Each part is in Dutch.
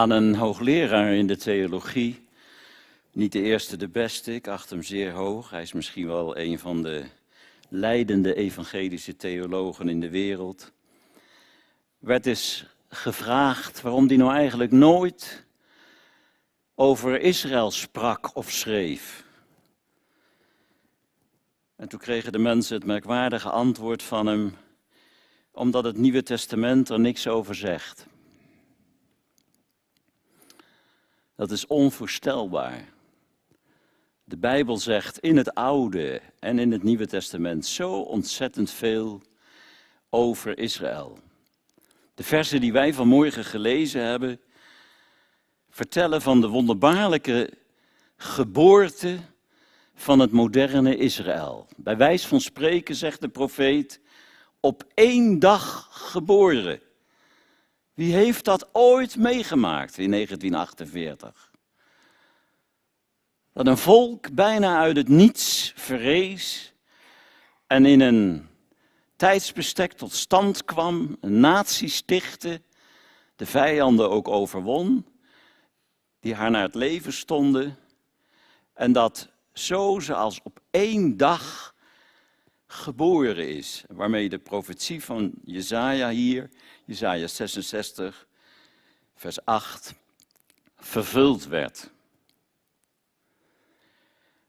aan een hoogleraar in de theologie. Niet de eerste, de beste. Ik acht hem zeer hoog. Hij is misschien wel een van de leidende evangelische theologen in de wereld. Werd eens gevraagd waarom hij nou eigenlijk nooit over Israël sprak of schreef. En toen kregen de mensen het merkwaardige antwoord van hem, omdat het Nieuwe Testament er niks over zegt. Dat is onvoorstelbaar. De Bijbel zegt in het Oude en in het Nieuwe Testament zo ontzettend veel over Israël. De versen die wij vanmorgen gelezen hebben, vertellen van de wonderbaarlijke geboorte van het moderne Israël. Bij wijze van spreken zegt de profeet, op één dag geboren. Wie heeft dat ooit meegemaakt in 1948? Dat een volk bijna uit het niets verrees en in een tijdsbestek tot stand kwam, een natie stichtte, de vijanden ook overwon, die haar naar het leven stonden, en dat zo ze als op één dag geboren is. Waarmee de profetie van Jezaja hier, Jezaja 66, vers 8, vervuld werd.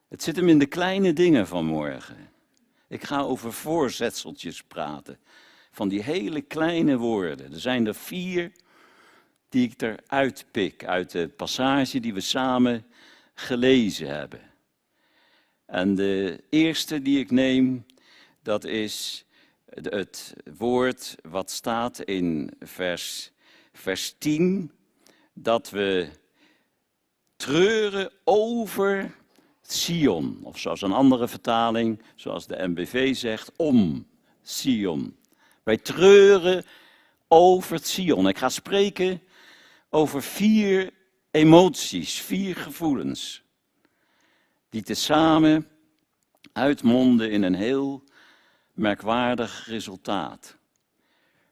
Het zit hem in de kleine dingen van morgen. Ik ga over voorzetseltjes praten. Van die hele kleine woorden. Er zijn er vier die ik eruit pik uit de passage die we samen gelezen hebben. En de eerste die ik neem, dat is het woord wat staat in vers, vers 10, dat we treuren over Sion. Of zoals een andere vertaling, zoals de MBV zegt, om Sion. Wij treuren over Sion. Ik ga spreken over vier emoties, vier gevoelens die tezamen uitmonden in een heel merkwaardig resultaat.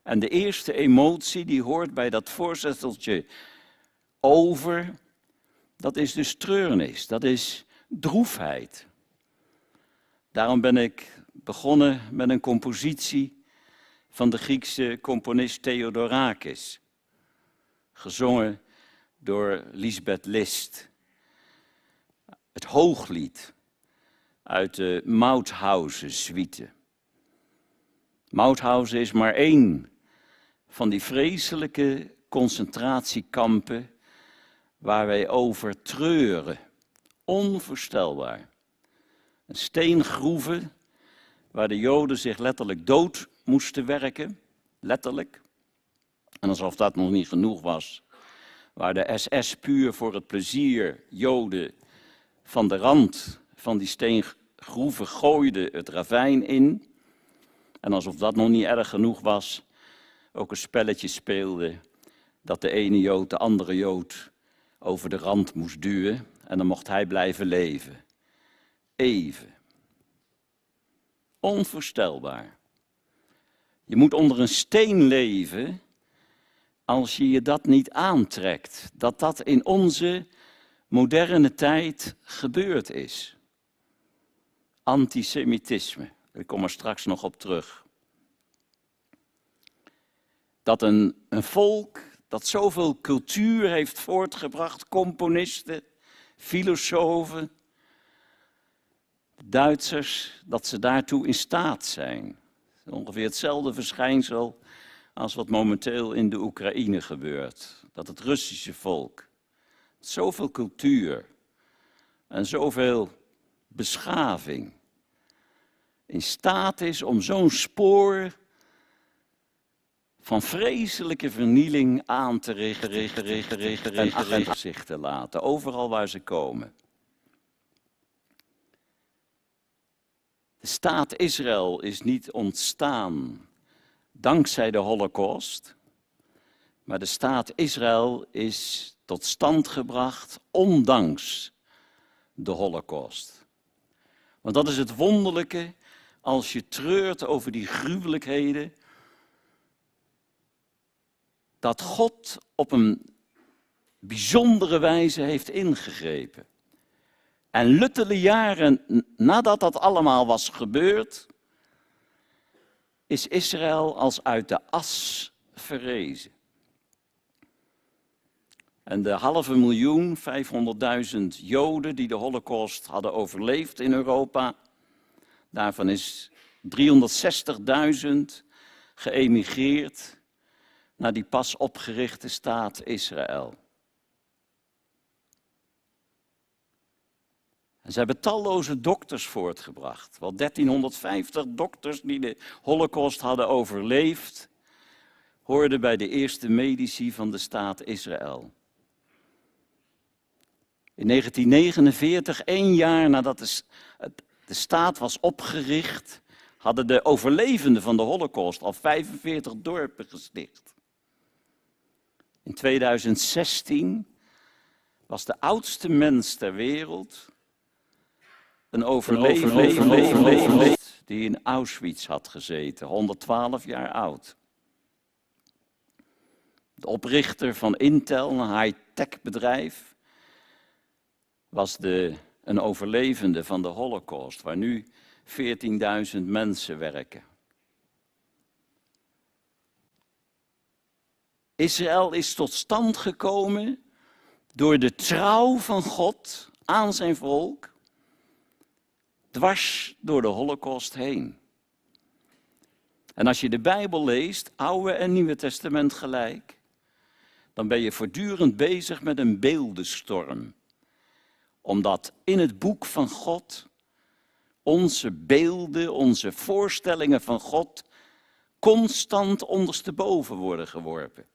En de eerste emotie die hoort bij dat voorzetteltje over, dat is dus treurnis, dat is droefheid. Daarom ben ik begonnen met een compositie van de Griekse componist Theodorakis, gezongen door Lisbeth List het hooglied uit de Mauthausen suite. Mauthausen is maar één van die vreselijke concentratiekampen waar wij over treuren. Onvoorstelbaar. Een steengroeven waar de Joden zich letterlijk dood moesten werken, letterlijk. En alsof dat nog niet genoeg was, waar de SS puur voor het plezier Joden van de rand van die steengroeven gooide het ravijn in. En alsof dat nog niet erg genoeg was, ook een spelletje speelde dat de ene Jood de andere Jood over de rand moest duwen en dan mocht hij blijven leven. Even. Onvoorstelbaar. Je moet onder een steen leven als je je dat niet aantrekt. Dat dat in onze moderne tijd gebeurd is. Antisemitisme, ik kom er straks nog op terug. Dat een, een volk dat zoveel cultuur heeft voortgebracht, componisten, filosofen, Duitsers, dat ze daartoe in staat zijn. Ongeveer hetzelfde verschijnsel als wat momenteel in de Oekraïne gebeurt. Dat het Russische volk zoveel cultuur en zoveel beschaving in staat is om zo'n spoor van vreselijke vernieling aan te richten, richten, richten, richten, en achter zich te laten, overal waar ze komen. De staat Israël is niet ontstaan dankzij de Holocaust, maar de staat Israël is tot stand gebracht ondanks de Holocaust. Want dat is het wonderlijke als je treurt over die gruwelijkheden, dat God op een bijzondere wijze heeft ingegrepen. En luttele jaren nadat dat allemaal was gebeurd, is Israël als uit de as verrezen. En de halve miljoen, 500.000 Joden die de Holocaust hadden overleefd in Europa, daarvan is 360.000 geëmigreerd naar die pas opgerichte staat Israël. En ze hebben talloze dokters voortgebracht. Wel 1350 dokters die de Holocaust hadden overleefd, hoorden bij de eerste medici van de staat Israël. In 1949, één jaar nadat de, de staat was opgericht, hadden de overlevenden van de Holocaust al 45 dorpen gesticht. In 2016 was de oudste mens ter wereld een overlevende die in Auschwitz had gezeten, 112 jaar oud. De oprichter van Intel, een high-tech bedrijf, was de, een overlevende van de Holocaust, waar nu 14.000 mensen werken. Israël is tot stand gekomen door de trouw van God aan zijn volk, dwars door de Holocaust heen. En als je de Bijbel leest, Oude en Nieuwe Testament gelijk, dan ben je voortdurend bezig met een beeldenstorm. Omdat in het boek van God onze beelden, onze voorstellingen van God constant ondersteboven worden geworpen.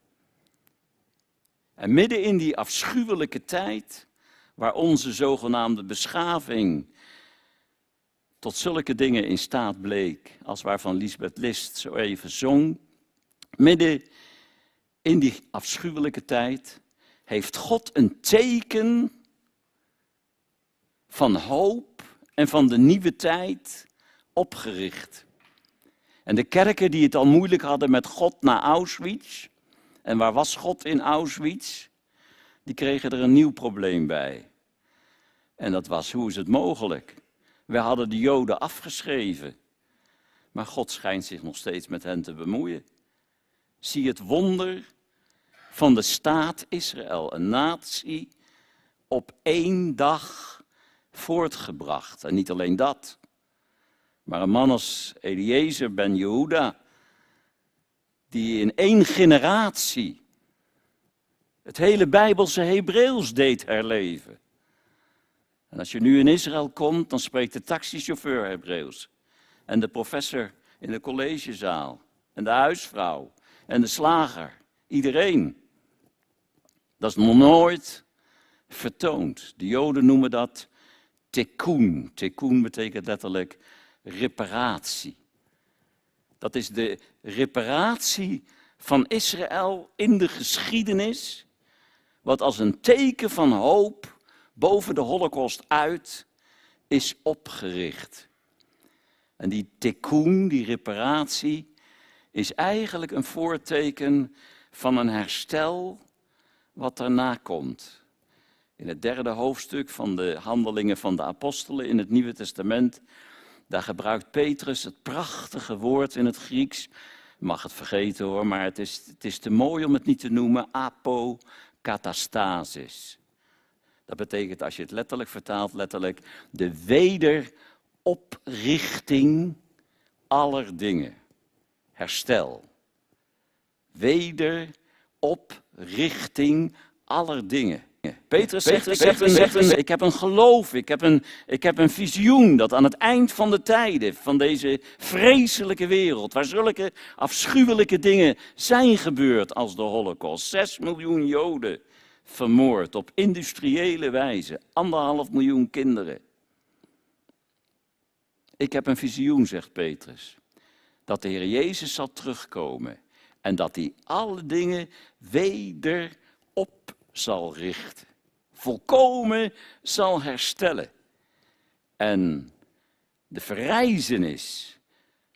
En midden in die afschuwelijke tijd, waar onze zogenaamde beschaving tot zulke dingen in staat bleek, als waarvan Lisbeth List zo even zong, midden in die afschuwelijke tijd, heeft God een teken van hoop en van de nieuwe tijd opgericht. En de kerken die het al moeilijk hadden met God na Auschwitz, en waar was God in Auschwitz? Die kregen er een nieuw probleem bij. En dat was, hoe is het mogelijk? We hadden de Joden afgeschreven. Maar God schijnt zich nog steeds met hen te bemoeien. Zie het wonder van de staat Israël, een natie op één dag voortgebracht. En niet alleen dat, maar een man als Eliezer ben Jehuda, die in één generatie het hele Bijbelse Hebreeuws deed herleven. En als je nu in Israël komt, dan spreekt de taxichauffeur Hebreeuws. En de professor in de collegezaal. En de huisvrouw. En de slager. Iedereen. Dat is nog nooit vertoond. De Joden noemen dat tikkun. Tikkun betekent letterlijk reparatie. Dat is de reparatie van Israël in de geschiedenis, wat als een teken van hoop boven de Holocaust uit is opgericht. En die tikkun, die reparatie, is eigenlijk een voorteken van een herstel wat daarna komt. In het derde hoofdstuk van de Handelingen van de Apostelen in het Nieuwe Testament daar gebruikt Petrus het prachtige woord in het Grieks. Mag het vergeten hoor, maar het is, het is te mooi om het niet te noemen. Apokatastasis. Dat betekent, als je het letterlijk vertaalt, letterlijk de wederoprichting aller dingen. Herstel. Wederoprichting aller dingen. Petrus zegt, ik, heb een, ik heb een geloof, ik heb een, ik heb een visioen dat aan het eind van de tijden, van deze vreselijke wereld, waar zulke afschuwelijke dingen zijn gebeurd als de Holocaust, zes miljoen Joden vermoord op industriële wijze, anderhalf miljoen kinderen. Ik heb een visioen, zegt Petrus, dat de Heer Jezus zal terugkomen en dat hij alle dingen weder op zal richten. Volkomen zal herstellen. En de verrijzenis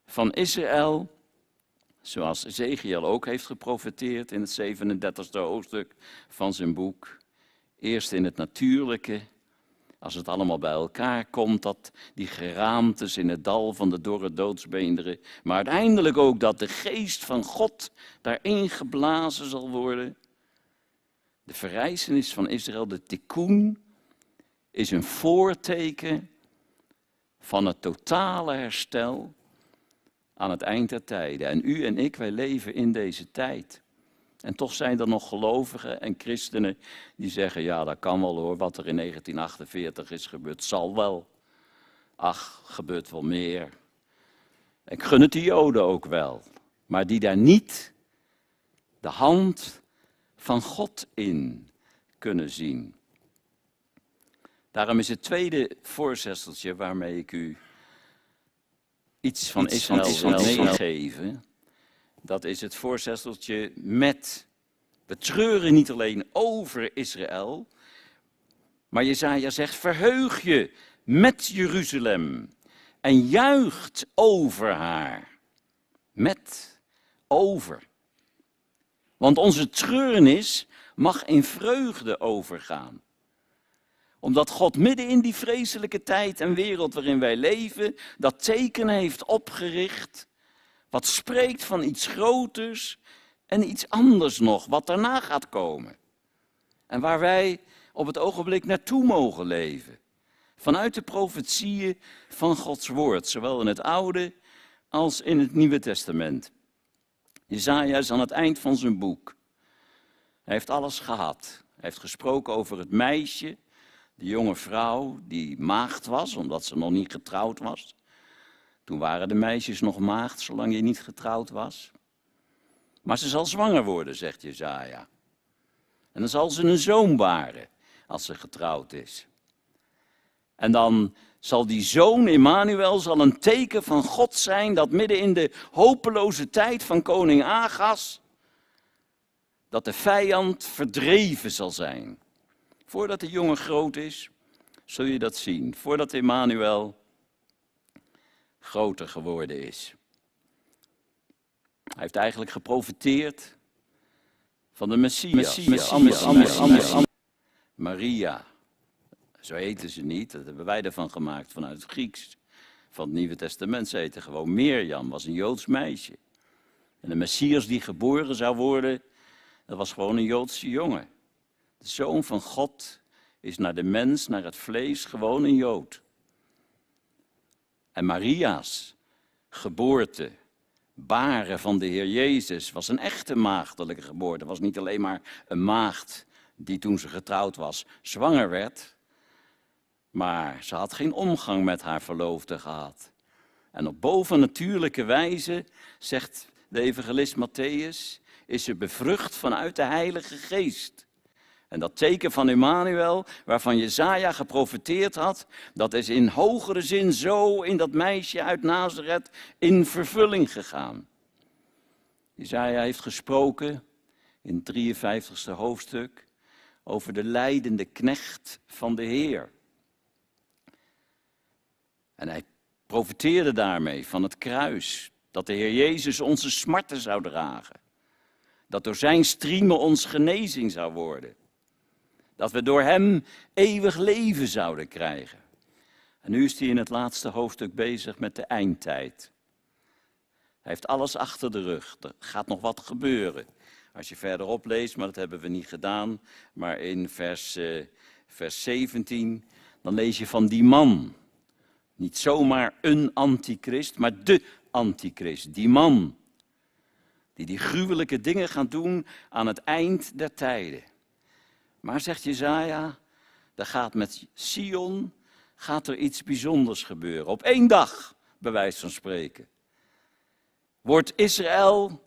van Israël, zoals Ezekiel ook heeft geprofeteerd in het 37e hoofdstuk van zijn boek, Eerst in het natuurlijke, als het allemaal bij elkaar komt, dat die geraamtes in het dal van de dorre doodsbeenderen, maar uiteindelijk ook dat de geest van God daarin geblazen zal worden. De verrijzenis van Israël, de tikkun, is een voorteken van het totale herstel aan het eind der tijden. En u en ik, wij leven in deze tijd. En toch zijn er nog gelovigen en christenen die zeggen, ja dat kan wel hoor, wat er in 1948 is gebeurd, zal wel. Ach, gebeurt wel meer. Ik gun het de Joden ook wel, maar die daar niet de hand van God in kunnen zien. Daarom is het tweede voorzesseltje waarmee ik u iets van Israël wil meegeven. Dat is het voorzesseltje met. We treuren niet alleen over Israël, maar Jezaja zegt: verheug je met Jeruzalem en juicht over haar. Met, over. Want onze treurnis mag in vreugde overgaan omdat God midden in die vreselijke tijd en wereld waarin wij leven, dat teken heeft opgericht, wat spreekt van iets groters en iets anders nog, wat daarna gaat komen. En waar wij op het ogenblik naartoe mogen leven. Vanuit de profetieën van Gods woord, zowel in het Oude als in het Nieuwe Testament. Jezaja is aan het eind van zijn boek. Hij heeft alles gehad. Hij heeft gesproken over het meisje de jonge vrouw die maagd was, omdat ze nog niet getrouwd was. Toen waren de meisjes nog maagd, zolang je niet getrouwd was. Maar ze zal zwanger worden, zegt Jezaja. En dan zal ze een zoon baren als ze getrouwd is. En dan zal die zoon Emmanuel zal een teken van God zijn dat midden in de hopeloze tijd van koning Agas, dat de vijand verdreven zal zijn. Voordat de jongen groot is, zul je dat zien. Voordat Emmanuel groter geworden is. Hij heeft eigenlijk geprofiteerd van de Messias. Messias, Maria, zo heten ze niet, dat hebben wij ervan gemaakt vanuit het Grieks. Van het Nieuwe Testament ze heten gewoon Mirjam, was een Joods meisje. En de Messias die geboren zou worden, dat was gewoon een Joodse jongen. De zoon van God is naar de mens, naar het vlees, gewoon een Jood. En Maria's geboorte, baren van de Heer Jezus, was een echte maagdelijke geboorte. was niet alleen maar een maagd die toen ze getrouwd was zwanger werd, maar ze had geen omgang met haar verloofde gehad. En op bovennatuurlijke wijze, zegt de evangelist Matthäus, is ze bevrucht vanuit de Heilige Geest. En dat teken van Emmanuel, waarvan Jezaja geprofeteerd had, dat is in hogere zin zo in dat meisje uit Nazareth in vervulling gegaan. Jezaja heeft gesproken in het 53ste hoofdstuk over de leidende knecht van de Heer. En hij profeteerde daarmee van het kruis, dat de Heer Jezus onze smarten zou dragen. Dat door zijn striemen ons genezing zou worden. Dat we door Hem eeuwig leven zouden krijgen. En nu is hij in het laatste hoofdstuk bezig met de eindtijd. Hij heeft alles achter de rug. Er gaat nog wat gebeuren. Als je verderop leest, maar dat hebben we niet gedaan, maar in vers, uh, vers 17, dan lees je van die man. Niet zomaar een antichrist, maar de antichrist. Die man. Die die gruwelijke dingen gaat doen aan het eind der tijden. Maar zegt Jezaja, er gaat met Sion gaat er iets bijzonders gebeuren. Op één dag, bij wijze van spreken, wordt Israël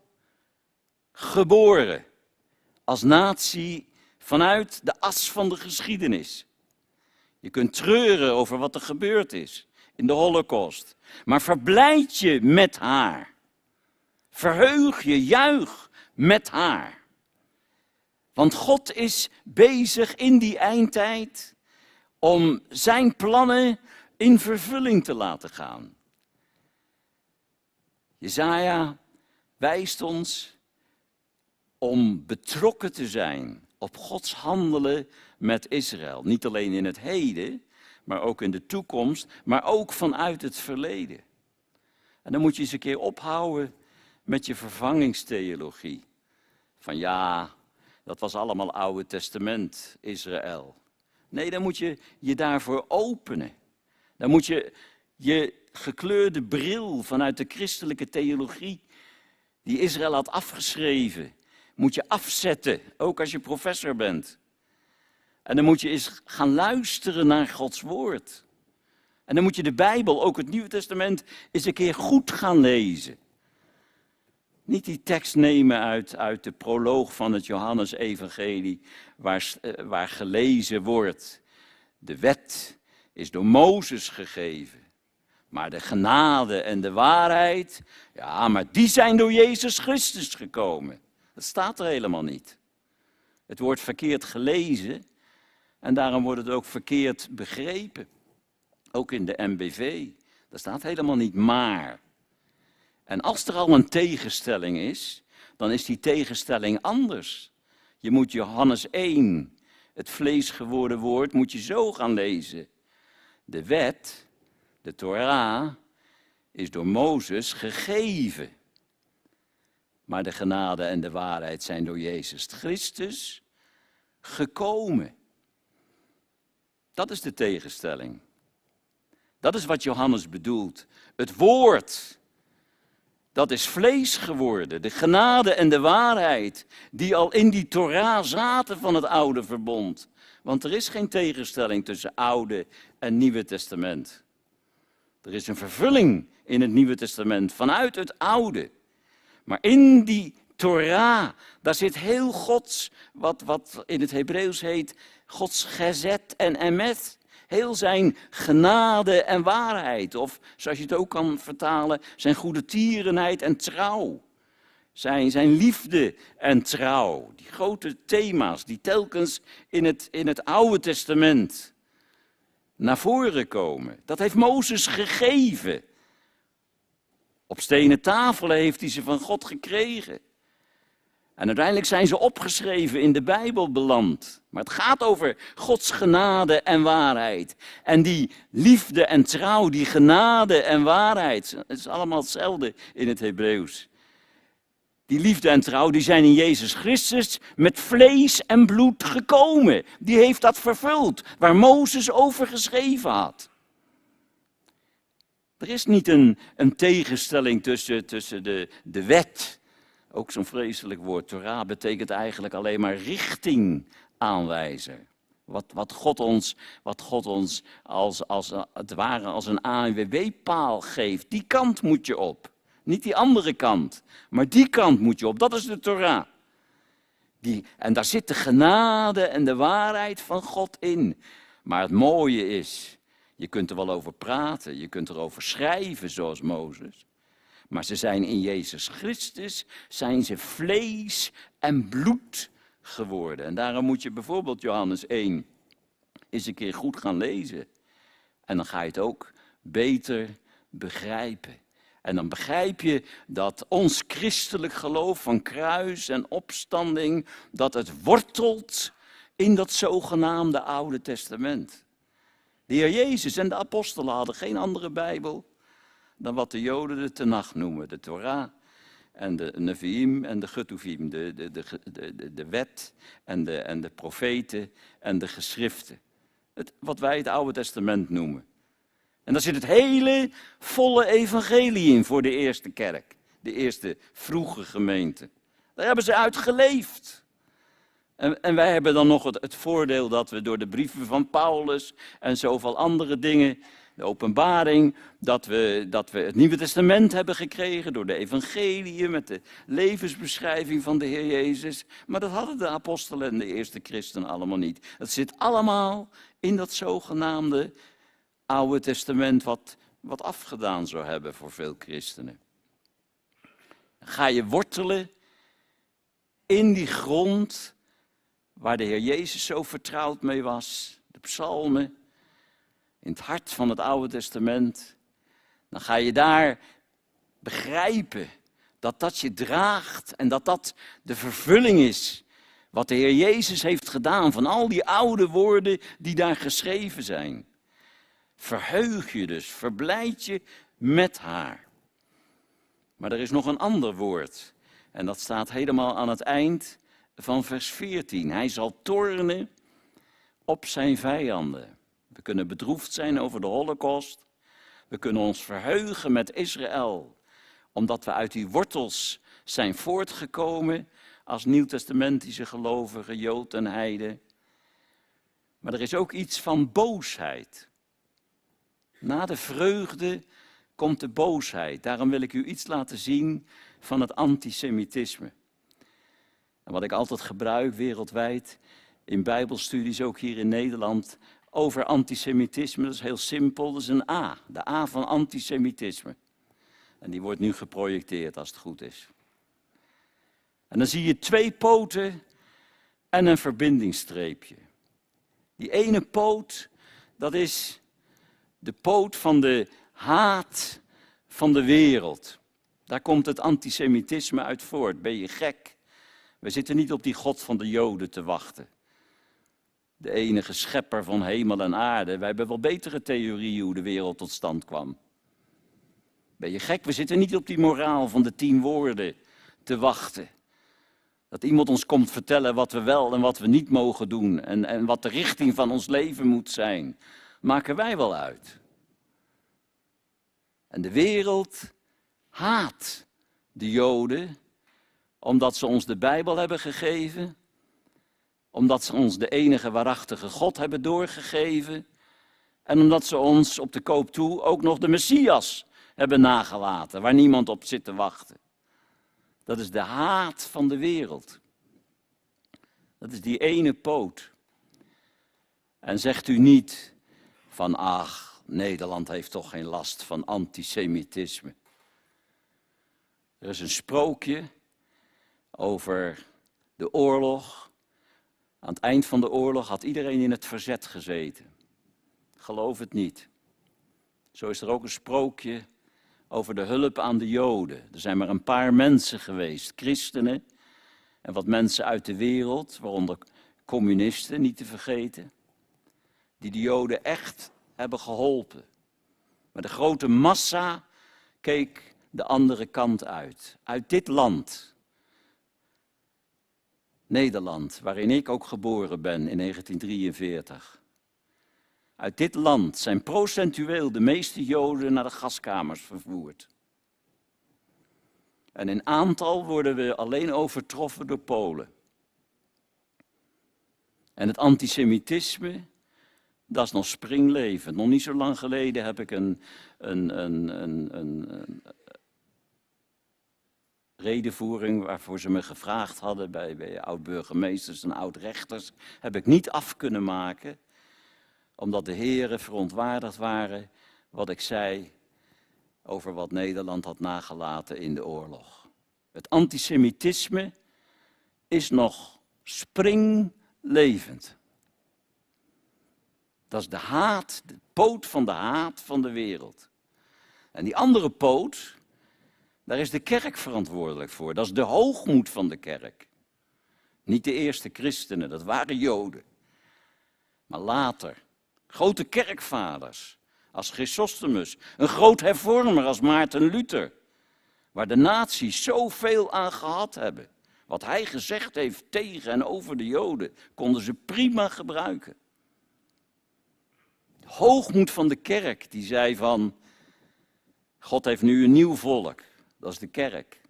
geboren als natie vanuit de as van de geschiedenis. Je kunt treuren over wat er gebeurd is in de Holocaust, maar verblijd je met haar. Verheug je, juich met haar. Want God is bezig in die eindtijd om zijn plannen in vervulling te laten gaan. Jezaja wijst ons om betrokken te zijn, op Gods handelen met Israël. Niet alleen in het heden, maar ook in de toekomst, maar ook vanuit het verleden. En dan moet je eens een keer ophouden met je vervangingstheologie. Van ja, dat was allemaal Oude Testament, Israël. Nee, dan moet je je daarvoor openen. Dan moet je je gekleurde bril vanuit de christelijke theologie, die Israël had afgeschreven, moet je afzetten, ook als je professor bent. En dan moet je eens gaan luisteren naar Gods woord. En dan moet je de Bijbel, ook het Nieuwe Testament, eens een keer goed gaan lezen. Niet die tekst nemen uit, uit de proloog van het Johannesevangelie, waar, eh, waar gelezen wordt. De wet is door Mozes gegeven. Maar de genade en de waarheid, ja, maar die zijn door Jezus Christus gekomen. Dat staat er helemaal niet. Het wordt verkeerd gelezen en daarom wordt het ook verkeerd begrepen. Ook in de MBV. Daar staat helemaal niet maar. En als er al een tegenstelling is, dan is die tegenstelling anders. Je moet Johannes 1, het vlees geworden woord, moet je zo gaan lezen. De wet, de Torah, is door Mozes gegeven. Maar de genade en de waarheid zijn door Jezus Christus gekomen. Dat is de tegenstelling. Dat is wat Johannes bedoelt. Het woord, dat is vlees geworden. De genade en de waarheid, die al in die Torah zaten van het oude verbond. Want er is geen tegenstelling tussen oude en nieuwe testament. Er is een vervulling in het Nieuwe Testament vanuit het Oude. Maar in die Torah, daar zit heel Gods, wat, wat in het Hebreeuws heet, Gods gezet en emet. Heel zijn genade en waarheid. Of zoals je het ook kan vertalen, zijn goede tierenheid en trouw. Zijn, zijn liefde en trouw. Die grote thema's die telkens in het, in het Oude Testament naar voren komen. Dat heeft Mozes gegeven. Op stenen tafelen heeft hij ze van God gekregen. En uiteindelijk zijn ze opgeschreven in de Bijbel beland. Maar het gaat over Gods genade en waarheid. En die liefde en trouw, die genade en waarheid, het is allemaal hetzelfde in het Hebreeuws. Die liefde en trouw, die zijn in Jezus Christus met vlees en bloed gekomen. Die heeft dat vervuld, waar Mozes over geschreven had. Er is niet een, een tegenstelling tussen, tussen de, de wet, ook zo'n vreselijk woord, Torah betekent eigenlijk alleen maar richting aanwijzen. Wat, wat, God ons, wat God ons als, als het ware als een ANWB-paal geeft, die kant moet je op. Niet die andere kant, maar die kant moet je op. Dat is de Torah. Die, en daar zit de genade en de waarheid van God in. Maar het mooie is, je kunt er wel over praten, je kunt erover schrijven zoals Mozes. Maar ze zijn in Jezus Christus, zijn ze vlees en bloed geworden. En daarom moet je bijvoorbeeld Johannes 1 eens een keer goed gaan lezen. En dan ga je het ook beter begrijpen. En dan begrijp je dat ons christelijk geloof van kruis en opstanding, dat het wortelt in dat zogenaamde Oude Testament. De Heer Jezus en de apostelen hadden geen andere Bijbel dan wat de Joden de Tenach noemen, de Torah en de Nevi'im en de Getuvim, de, de, de, de, de wet en de, en de profeten en de geschriften. Het, wat wij het Oude Testament noemen. En daar zit het hele volle evangelie in voor de eerste kerk, de eerste vroege gemeente. Daar hebben ze uit geleefd. En, en wij hebben dan nog het, het, voordeel dat we door de brieven van Paulus en zoveel andere dingen, de openbaring, dat we, dat we het Nieuwe Testament hebben gekregen door de evangelie met de levensbeschrijving van de Heer Jezus. Maar dat hadden de apostelen en de eerste christenen allemaal niet. Dat zit allemaal in dat zogenaamde Oude Testament wat, wat afgedaan zou hebben voor veel christenen. Ga je wortelen in die grond waar de Heer Jezus zo vertrouwd mee was, de psalmen, in het hart van het Oude Testament, dan ga je daar begrijpen dat dat je draagt en dat dat de vervulling is Wat de Heer Jezus heeft gedaan, van al die oude woorden die daar geschreven zijn. Verheug je dus, verblijd je met haar. Maar er is nog een ander woord. En dat staat helemaal aan het eind van vers 14. Hij zal tornen op zijn vijanden. We kunnen bedroefd zijn over de Holocaust. We kunnen ons verheugen met Israël, omdat we uit die wortels zijn voortgekomen als nieuwtestamentische gelovigen, Jood en Heide. Maar er is ook iets van boosheid. Na de vreugde komt de boosheid. Daarom wil ik u iets laten zien van het antisemitisme. En wat ik altijd gebruik wereldwijd in bijbelstudies, ook hier in Nederland, over antisemitisme, dat is heel simpel, dat is een A. De A van antisemitisme. En die wordt nu geprojecteerd als het goed is. En dan zie je twee poten en een verbindingsstreepje. Die ene poot, dat is de poot van de haat van de wereld. Daar komt het antisemitisme uit voort. Ben je gek? We zitten niet op die God van de Joden te wachten. De enige schepper van hemel en aarde. Wij hebben wel betere theorieën hoe de wereld tot stand kwam. Ben je gek? We zitten niet op die moraal van de tien woorden te wachten. Dat iemand ons komt vertellen wat we wel en wat we niet mogen doen. En, en wat de richting van ons leven moet zijn. Maken wij wel uit. En de wereld haat de Joden omdat ze ons de Bijbel hebben gegeven, omdat ze ons de enige waarachtige God hebben doorgegeven en omdat ze ons op de koop toe ook nog de Messias hebben nagelaten, waar niemand op zit te wachten. Dat is de haat van de wereld. Dat is die ene poot. En zegt u niet van ach, Nederland heeft toch geen last van antisemitisme. Er is een sprookje over de oorlog. Aan het eind van de oorlog had iedereen in het verzet gezeten. Geloof het niet. Zo is er ook een sprookje over de hulp aan de Joden. Er zijn maar een paar mensen geweest, christenen en wat mensen uit de wereld, waaronder communisten, niet te vergeten, die de Joden echt hebben geholpen. Maar de grote massa keek de andere kant uit. Uit dit land, Nederland, waarin ik ook geboren ben in 1943. Uit dit land zijn procentueel de meeste Joden naar de gaskamers vervoerd. En in aantal worden we alleen overtroffen door Polen. En het antisemitisme, dat is nog springlevend. Nog niet zo lang geleden heb ik een, een, een, een, een redenvoering waarvoor ze me gevraagd hadden bij, bij oud-burgemeesters en oud-rechters, heb ik niet af kunnen maken, omdat de heren verontwaardigd waren wat ik zei over wat Nederland had nagelaten in de oorlog. Het antisemitisme is nog springlevend. Dat is de haat, de poot van de haat van de wereld. En die andere poot, daar is de kerk verantwoordelijk voor. Dat is de hoogmoed van de kerk. Niet de eerste christenen, dat waren Joden. Maar later, grote kerkvaders als Chrysostomus, een groot hervormer als Maarten Luther, waar de naties zoveel aan gehad hebben. Wat hij gezegd heeft tegen en over de Joden, konden ze prima gebruiken. Hoogmoed van de kerk, die zei van, God heeft nu een nieuw volk. Dat is de kerk.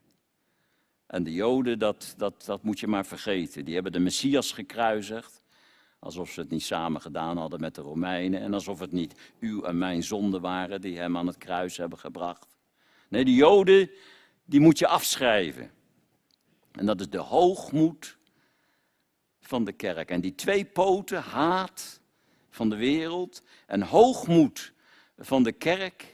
En de Joden, dat, dat, dat moet je maar vergeten. Die hebben de Messias gekruisigd. Alsof ze het niet samen gedaan hadden met de Romeinen. En alsof het niet uw en mijn zonden waren die hem aan het kruis hebben gebracht. Nee, de Joden, die moet je afschrijven. En dat is de hoogmoed van de kerk. En die twee poten, haat van de wereld en hoogmoed van de kerk,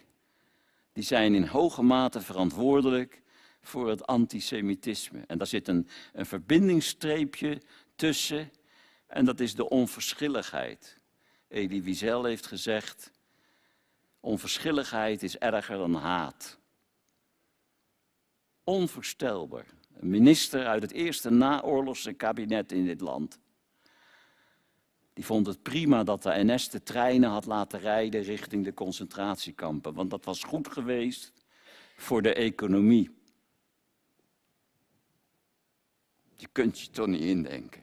die zijn in hoge mate verantwoordelijk voor het antisemitisme. En daar zit een, een verbindingsstreepje tussen en dat is de onverschilligheid. Elie Wiesel heeft gezegd, onverschilligheid is erger dan haat. Onvoorstelbaar. een minister uit het eerste naoorlogse kabinet in dit land. Die vond het prima dat de NS de treinen had laten rijden richting de concentratiekampen, want dat was goed geweest voor de economie. Je kunt je toch niet indenken.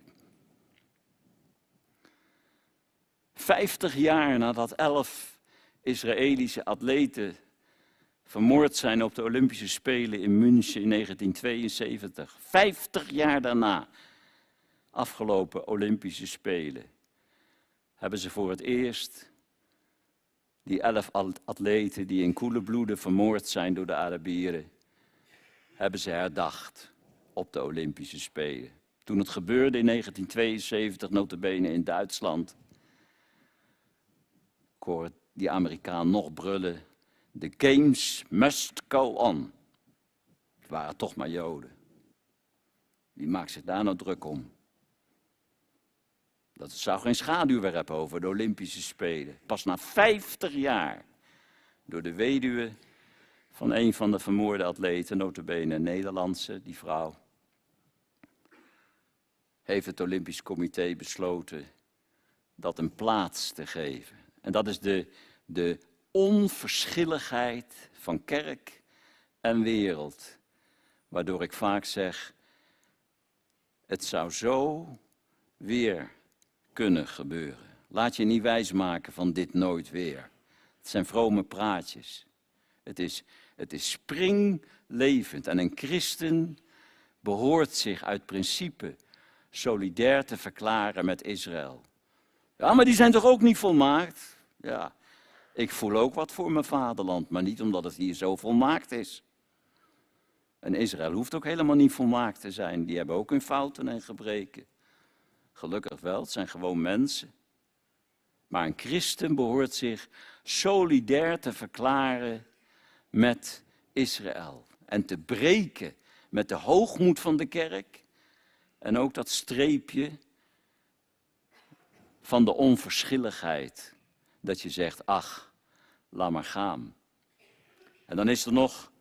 Vijftig jaar nadat elf Israëlische atleten vermoord zijn op de Olympische Spelen in München in 1972. Vijftig jaar daarna, afgelopen Olympische Spelen, hebben ze voor het eerst die elf atleten die in koele bloeden vermoord zijn door de Arabieren, hebben ze herdacht op de Olympische Spelen. Toen het gebeurde in 1972, notabene in Duitsland, ik die Amerikaan nog brullen, The games must go on. Het waren toch maar Joden. Wie maakt zich daar nou druk om? Dat zou geen schaduwwerp over de Olympische Spelen. Pas na 50 jaar, door de weduwe van een van de vermoorde atleten, notabene een Nederlandse, die vrouw, heeft het Olympisch Comité besloten dat een plaats te geven. En dat is de, de onverschilligheid van kerk en wereld. Waardoor ik vaak zeg, het zou zo weer kunnen gebeuren. Laat je niet wijsmaken van dit nooit weer. Het zijn vrome praatjes. Het is, het is springlevend. En een christen behoort zich uit principe solidair te verklaren met Israël. Ja, maar die zijn toch ook niet volmaakt? Ja, ik voel ook wat voor mijn vaderland, maar niet omdat het hier zo volmaakt is. En Israël hoeft ook helemaal niet volmaakt te zijn. Die hebben ook hun fouten en gebreken. Gelukkig wel, het zijn gewoon mensen. Maar een christen behoort zich solidair te verklaren met Israël. En te breken met de hoogmoed van de kerk. En ook dat streepje van de onverschilligheid dat je zegt, ach, laat maar gaan. En dan is er nog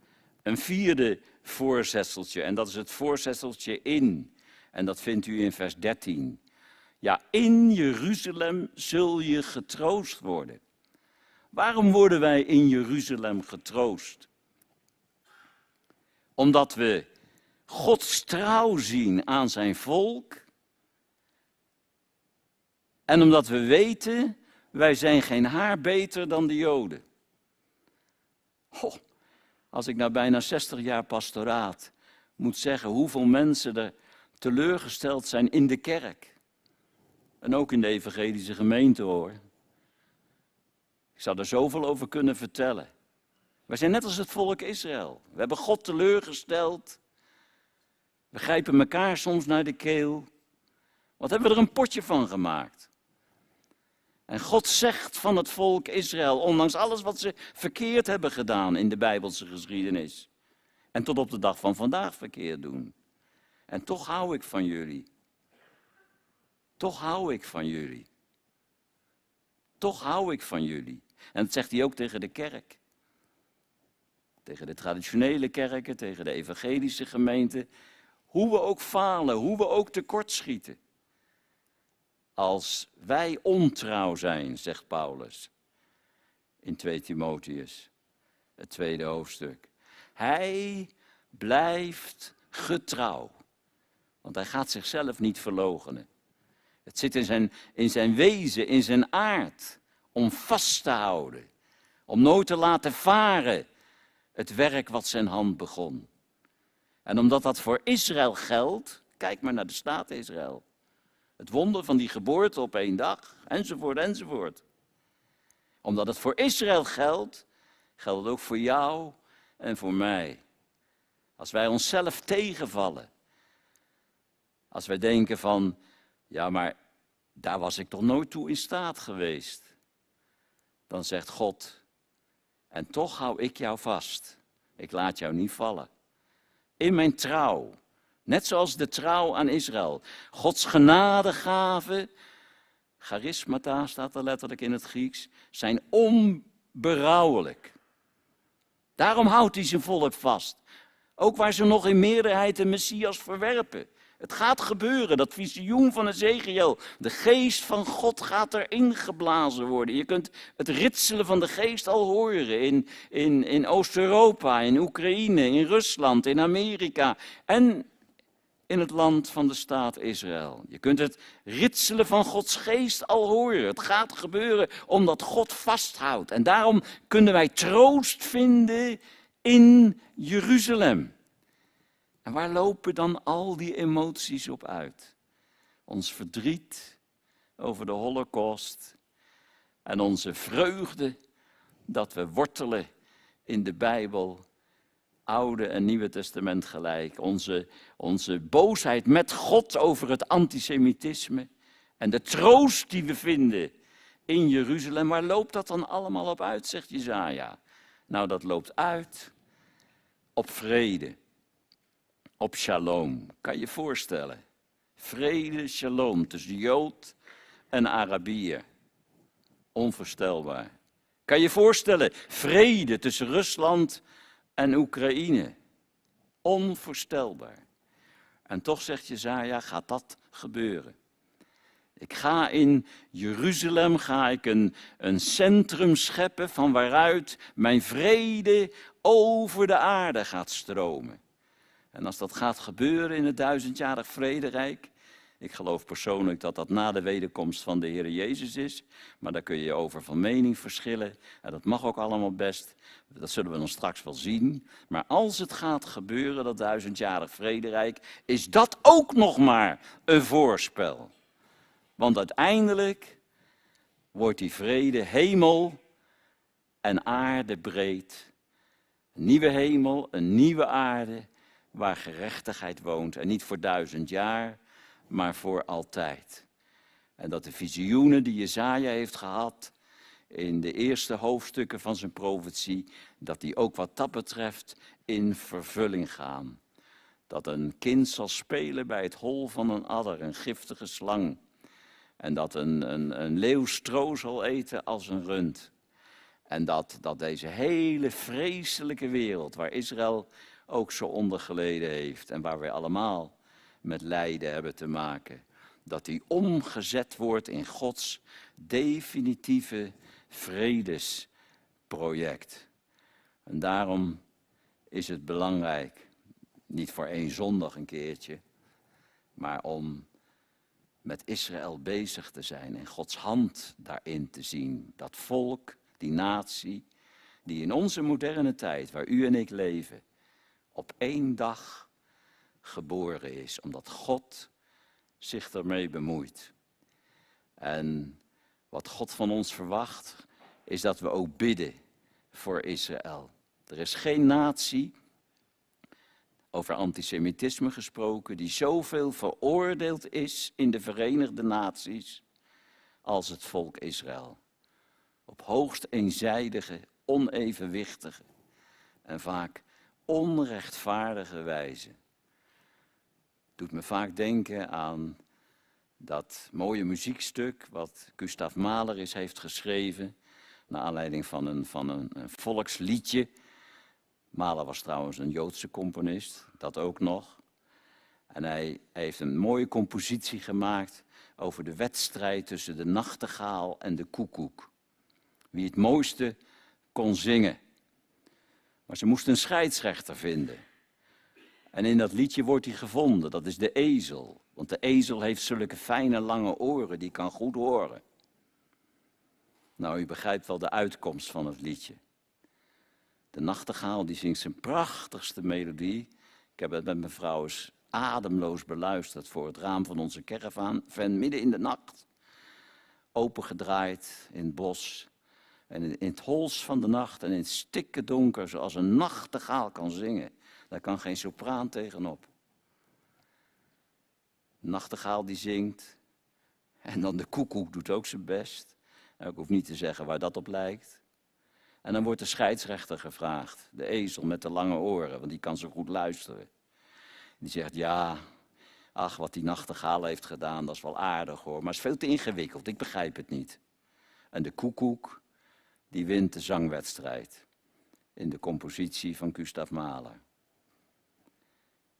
een vierde voorzetseltje, en dat is het voorzetseltje in. En dat vindt u in vers 13. Ja, in Jeruzalem zul je getroost worden. Waarom worden wij in Jeruzalem getroost? Omdat we Gods trouw zien aan zijn volk. En omdat we weten wij zijn geen haar beter dan de Joden. als ik na bijna 60 jaar pastoraat moet zeggen hoeveel mensen er teleurgesteld zijn in de kerk. En ook in de evangelische gemeente hoor. Ik zou er zoveel over kunnen vertellen. Wij zijn net als het volk Israël. We hebben God teleurgesteld. We grijpen elkaar soms naar de keel. Wat hebben we er een potje van gemaakt? En God zegt van het volk Israël, ondanks alles wat ze verkeerd hebben gedaan in de Bijbelse geschiedenis. En tot op de dag van vandaag verkeerd doen. En toch hou ik van jullie. Toch hou ik van jullie. Toch hou ik van jullie. En dat zegt hij ook tegen de kerk. Tegen de traditionele kerken, tegen de evangelische gemeenten. Hoe we ook falen, hoe we ook tekortschieten als wij ontrouw zijn, zegt Paulus in 2 Timotheus, het tweede hoofdstuk. Hij blijft getrouw, want hij gaat zichzelf niet verloochenen. Het zit in zijn, in zijn wezen, in zijn aard, om vast te houden, om nooit te laten varen het werk wat zijn hand begon. En omdat dat voor Israël geldt, kijk maar naar de staat Israël. Het wonder van die geboorte op één dag, enzovoort, enzovoort. Omdat het voor Israël geldt, geldt het ook voor jou en voor mij. Als wij onszelf tegenvallen, als wij denken van, ja maar daar was ik toch nooit toe in staat geweest, dan zegt God, en toch hou ik jou vast. Ik laat jou niet vallen. In mijn trouw Net zoals de trouw aan Israël. Gods genadegave, charismata staat er letterlijk in het Grieks, zijn onberouwelijk. Daarom houdt hij zijn volk vast. Ook waar ze nog in meerderheid de Messias verwerpen. Het gaat gebeuren, dat visioen van Ezekiel. De geest van God gaat erin geblazen worden. Je kunt het ritselen van de geest al horen in, in, in Oost-Europa, in Oekraïne, in Rusland, in Amerika en in het land van de staat Israël. Je kunt het ritselen van Gods geest al horen. Het gaat gebeuren omdat God vasthoudt. En daarom kunnen wij troost vinden in Jeruzalem. En waar lopen dan al die emoties op uit? Ons verdriet over de Holocaust en onze vreugde dat we wortelen in de Bijbel, Oude en Nieuwe Testament gelijk. Onze, onze boosheid met God over het antisemitisme en de troost die we vinden in Jeruzalem. Waar loopt dat dan allemaal op uit, zegt Jezaja? Nou, dat loopt uit op vrede op shalom. Kan je voorstellen? Vrede, shalom tussen Jood en Arabier. Onvoorstelbaar. Kan je voorstellen? Vrede tussen Rusland en Oekraïne. Onvoorstelbaar. En toch zegt Jezaja, gaat dat gebeuren. Ik ga in Jeruzalem ga ik een, een centrum scheppen van waaruit mijn vrede over de aarde gaat stromen. En als dat gaat gebeuren in het duizendjarig vrederijk, ik geloof persoonlijk dat dat na de wederkomst van de Heer Jezus is, maar daar kun je over van mening verschillen. En dat mag ook allemaal best, dat zullen we dan straks wel zien. Maar als het gaat gebeuren, dat duizendjarig vrederijk, is dat ook nog maar een voorspel. Want uiteindelijk wordt die vrede hemel en aarde breed. Een nieuwe hemel, een nieuwe aarde waar gerechtigheid woont. En niet voor duizend jaar, maar voor altijd. En dat de visioenen die Jezaja heeft gehad in de eerste hoofdstukken van zijn profetie, dat die ook wat dat betreft in vervulling gaan. Dat een kind zal spelen bij het hol van een adder, een giftige slang. En dat een, een, een leeuw stro zal eten als een rund. En dat, dat deze hele vreselijke wereld, waar Israël ook zo ondergeleden heeft en waar wij allemaal met lijden hebben te maken. Dat die omgezet wordt in Gods definitieve vredesproject. En daarom is het belangrijk, niet voor één zondag een keertje, maar om met Israël bezig te zijn en Gods hand daarin te zien. Dat volk, die natie, die in onze moderne tijd, waar u en ik leven, op één dag geboren is, omdat God zich ermee bemoeit. En wat God van ons verwacht, is dat we ook bidden voor Israël. Er is geen natie, over antisemitisme gesproken, die zoveel veroordeeld is in de Verenigde Naties als het volk Israël. Op hoogst eenzijdige, onevenwichtige en vaak onrechtvaardige wijze. Doet me vaak denken aan dat mooie muziekstuk wat Gustav Mahler is heeft geschreven, naar aanleiding van een, van een, volksliedje. Mahler was trouwens een Joodse componist, dat ook nog. En hij heeft een mooie compositie gemaakt over de wedstrijd tussen de nachtegaal en de koekoek. Wie het mooiste kon zingen. Maar ze moesten een scheidsrechter vinden. En in dat liedje wordt hij gevonden, dat is de ezel. Want de ezel heeft zulke fijne lange oren, die kan goed horen. Nou, u begrijpt wel de uitkomst van het liedje. De nachtegaal die zingt zijn prachtigste melodie. Ik heb het met mijn vrouw eens ademloos beluisterd voor het raam van onze caravan. Van midden in de nacht. Opengedraaid in het bos. En in het hols van de nacht en in het stikke donker, zoals een nachtegaal kan zingen. Daar kan geen sopraan tegenop. Nachtegaal die zingt. En dan de koekoek doet ook zijn best. En ik hoef niet te zeggen waar dat op lijkt. En dan wordt de scheidsrechter gevraagd. De ezel met de lange oren, want die kan zo goed luisteren. Die zegt, ja, ach, wat die nachtegaal heeft gedaan, dat is wel aardig hoor. Maar het is veel te ingewikkeld, ik begrijp het niet. En de koekoek, die wint de zangwedstrijd in de compositie van Gustav Mahler.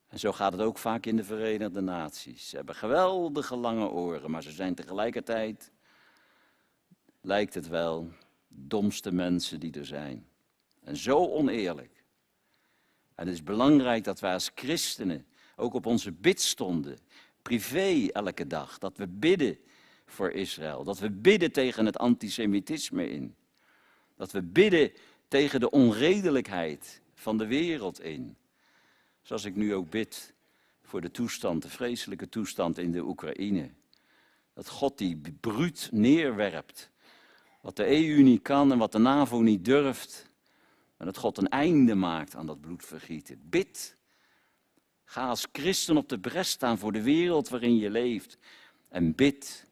En zo gaat het ook vaak in de Verenigde Naties. Ze hebben geweldige lange oren, maar ze zijn tegelijkertijd, lijkt het wel, domste mensen die er zijn. En zo oneerlijk. En het is belangrijk dat wij als christenen ook op onze bidstonden, privé elke dag, dat we bidden voor Israël. Dat we bidden tegen het antisemitisme in. Dat we bidden tegen de onredelijkheid van de wereld in. Zoals ik nu ook bid voor de toestand, de vreselijke toestand in de Oekraïne. Dat God die bruut neerwerpt. Wat de EU niet kan en wat de NAVO niet durft. En dat God een einde maakt aan dat bloedvergieten. Bid. Ga als christen op de bres staan voor de wereld waarin je leeft. En bid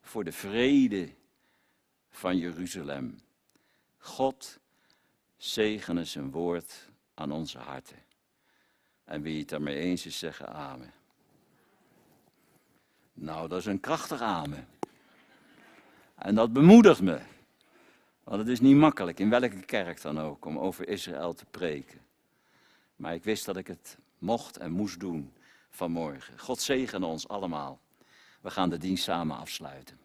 voor de vrede van Jeruzalem. God zegene zijn woord aan onze harten. En wie het daarmee eens is, zeggen amen. Nou, dat is een krachtig amen. En dat bemoedigt me. Want het is niet makkelijk, in welke kerk dan ook, om over Israël te preken. Maar ik wist dat ik het mocht en moest doen vanmorgen. God zegene ons allemaal. We gaan de dienst samen afsluiten.